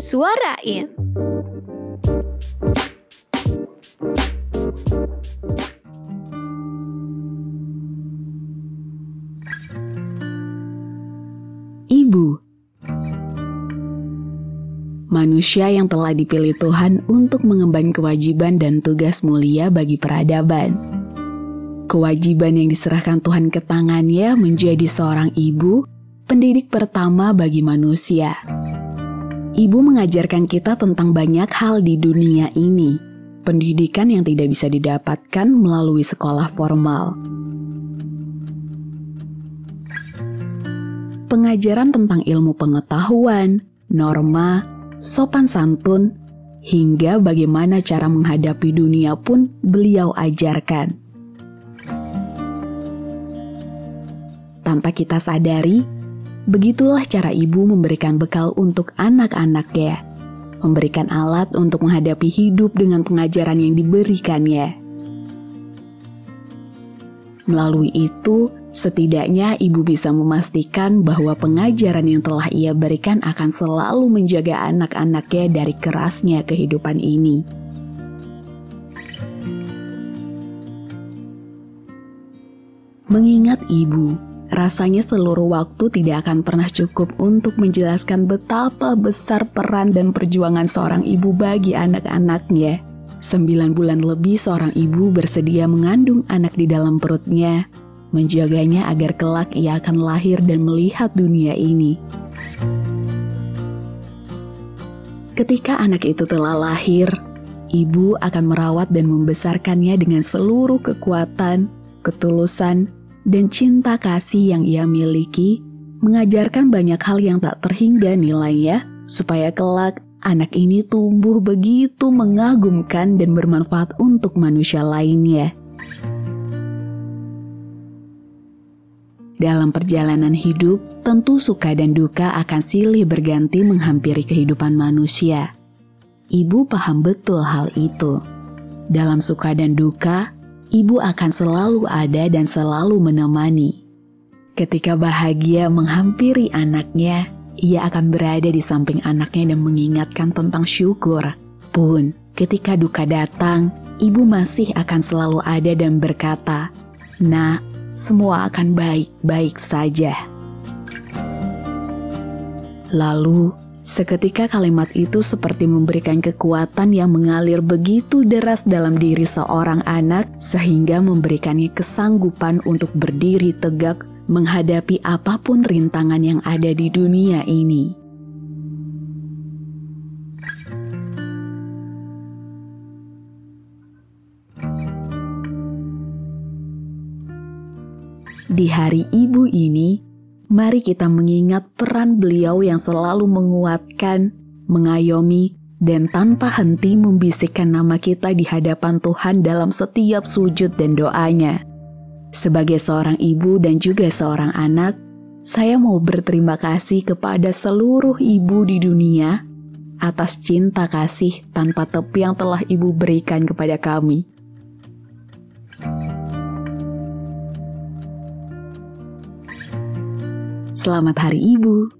Suarain. Ibu Manusia yang telah dipilih Tuhan untuk mengemban kewajiban dan tugas mulia bagi peradaban. Kewajiban yang diserahkan Tuhan ke tangannya menjadi seorang ibu, pendidik pertama bagi manusia. Ibu mengajarkan kita tentang banyak hal di dunia ini, pendidikan yang tidak bisa didapatkan melalui sekolah formal. Pengajaran tentang ilmu pengetahuan, norma, sopan santun, hingga bagaimana cara menghadapi dunia pun beliau ajarkan. Tanpa kita sadari, begitulah cara ibu memberikan bekal untuk anak-anaknya, memberikan alat untuk menghadapi hidup dengan pengajaran yang diberikannya. Melalui itu, Setidaknya ibu bisa memastikan bahwa pengajaran yang telah ia berikan akan selalu menjaga anak-anaknya dari kerasnya kehidupan ini. Mengingat ibu, rasanya seluruh waktu tidak akan pernah cukup untuk menjelaskan betapa besar peran dan perjuangan seorang ibu bagi anak-anaknya. Sembilan bulan lebih seorang ibu bersedia mengandung anak di dalam perutnya, menjaganya agar kelak ia akan lahir dan melihat dunia ini. Ketika anak itu telah lahir, ibu akan merawat dan membesarkannya dengan seluruh kekuatan, ketulusan, dan cinta kasih yang ia miliki, mengajarkan banyak hal yang tak terhingga nilainya, supaya kelak anak ini tumbuh begitu mengagumkan dan bermanfaat untuk manusia lainnya. Dalam perjalanan hidup, tentu suka dan duka akan silih berganti menghampiri kehidupan manusia. Ibu paham betul hal itu. Dalam suka dan duka, ibu akan selalu ada dan selalu menemani. Ketika bahagia menghampiri anaknya, ia akan berada di samping anaknya dan mengingatkan tentang syukur. Pun, ketika duka datang, ibu masih akan selalu ada dan berkata, "Nak, semua akan baik-baik saja. Lalu, seketika kalimat itu seperti memberikan kekuatan yang mengalir begitu deras dalam diri seorang anak, sehingga memberikannya kesanggupan untuk berdiri tegak menghadapi apa pun rintangan yang ada di dunia ini. Di hari ibu ini, mari kita mengingat peran beliau yang selalu menguatkan, mengayomi, dan tanpa henti membisikkan nama kita di hadapan Tuhan dalam setiap sujud dan doanya. Sebagai seorang ibu dan juga seorang anak, saya mau berterima kasih kepada seluruh ibu di dunia atas cinta kasih tanpa tepi yang telah ibu berikan kepada kami. Selamat Hari Ibu.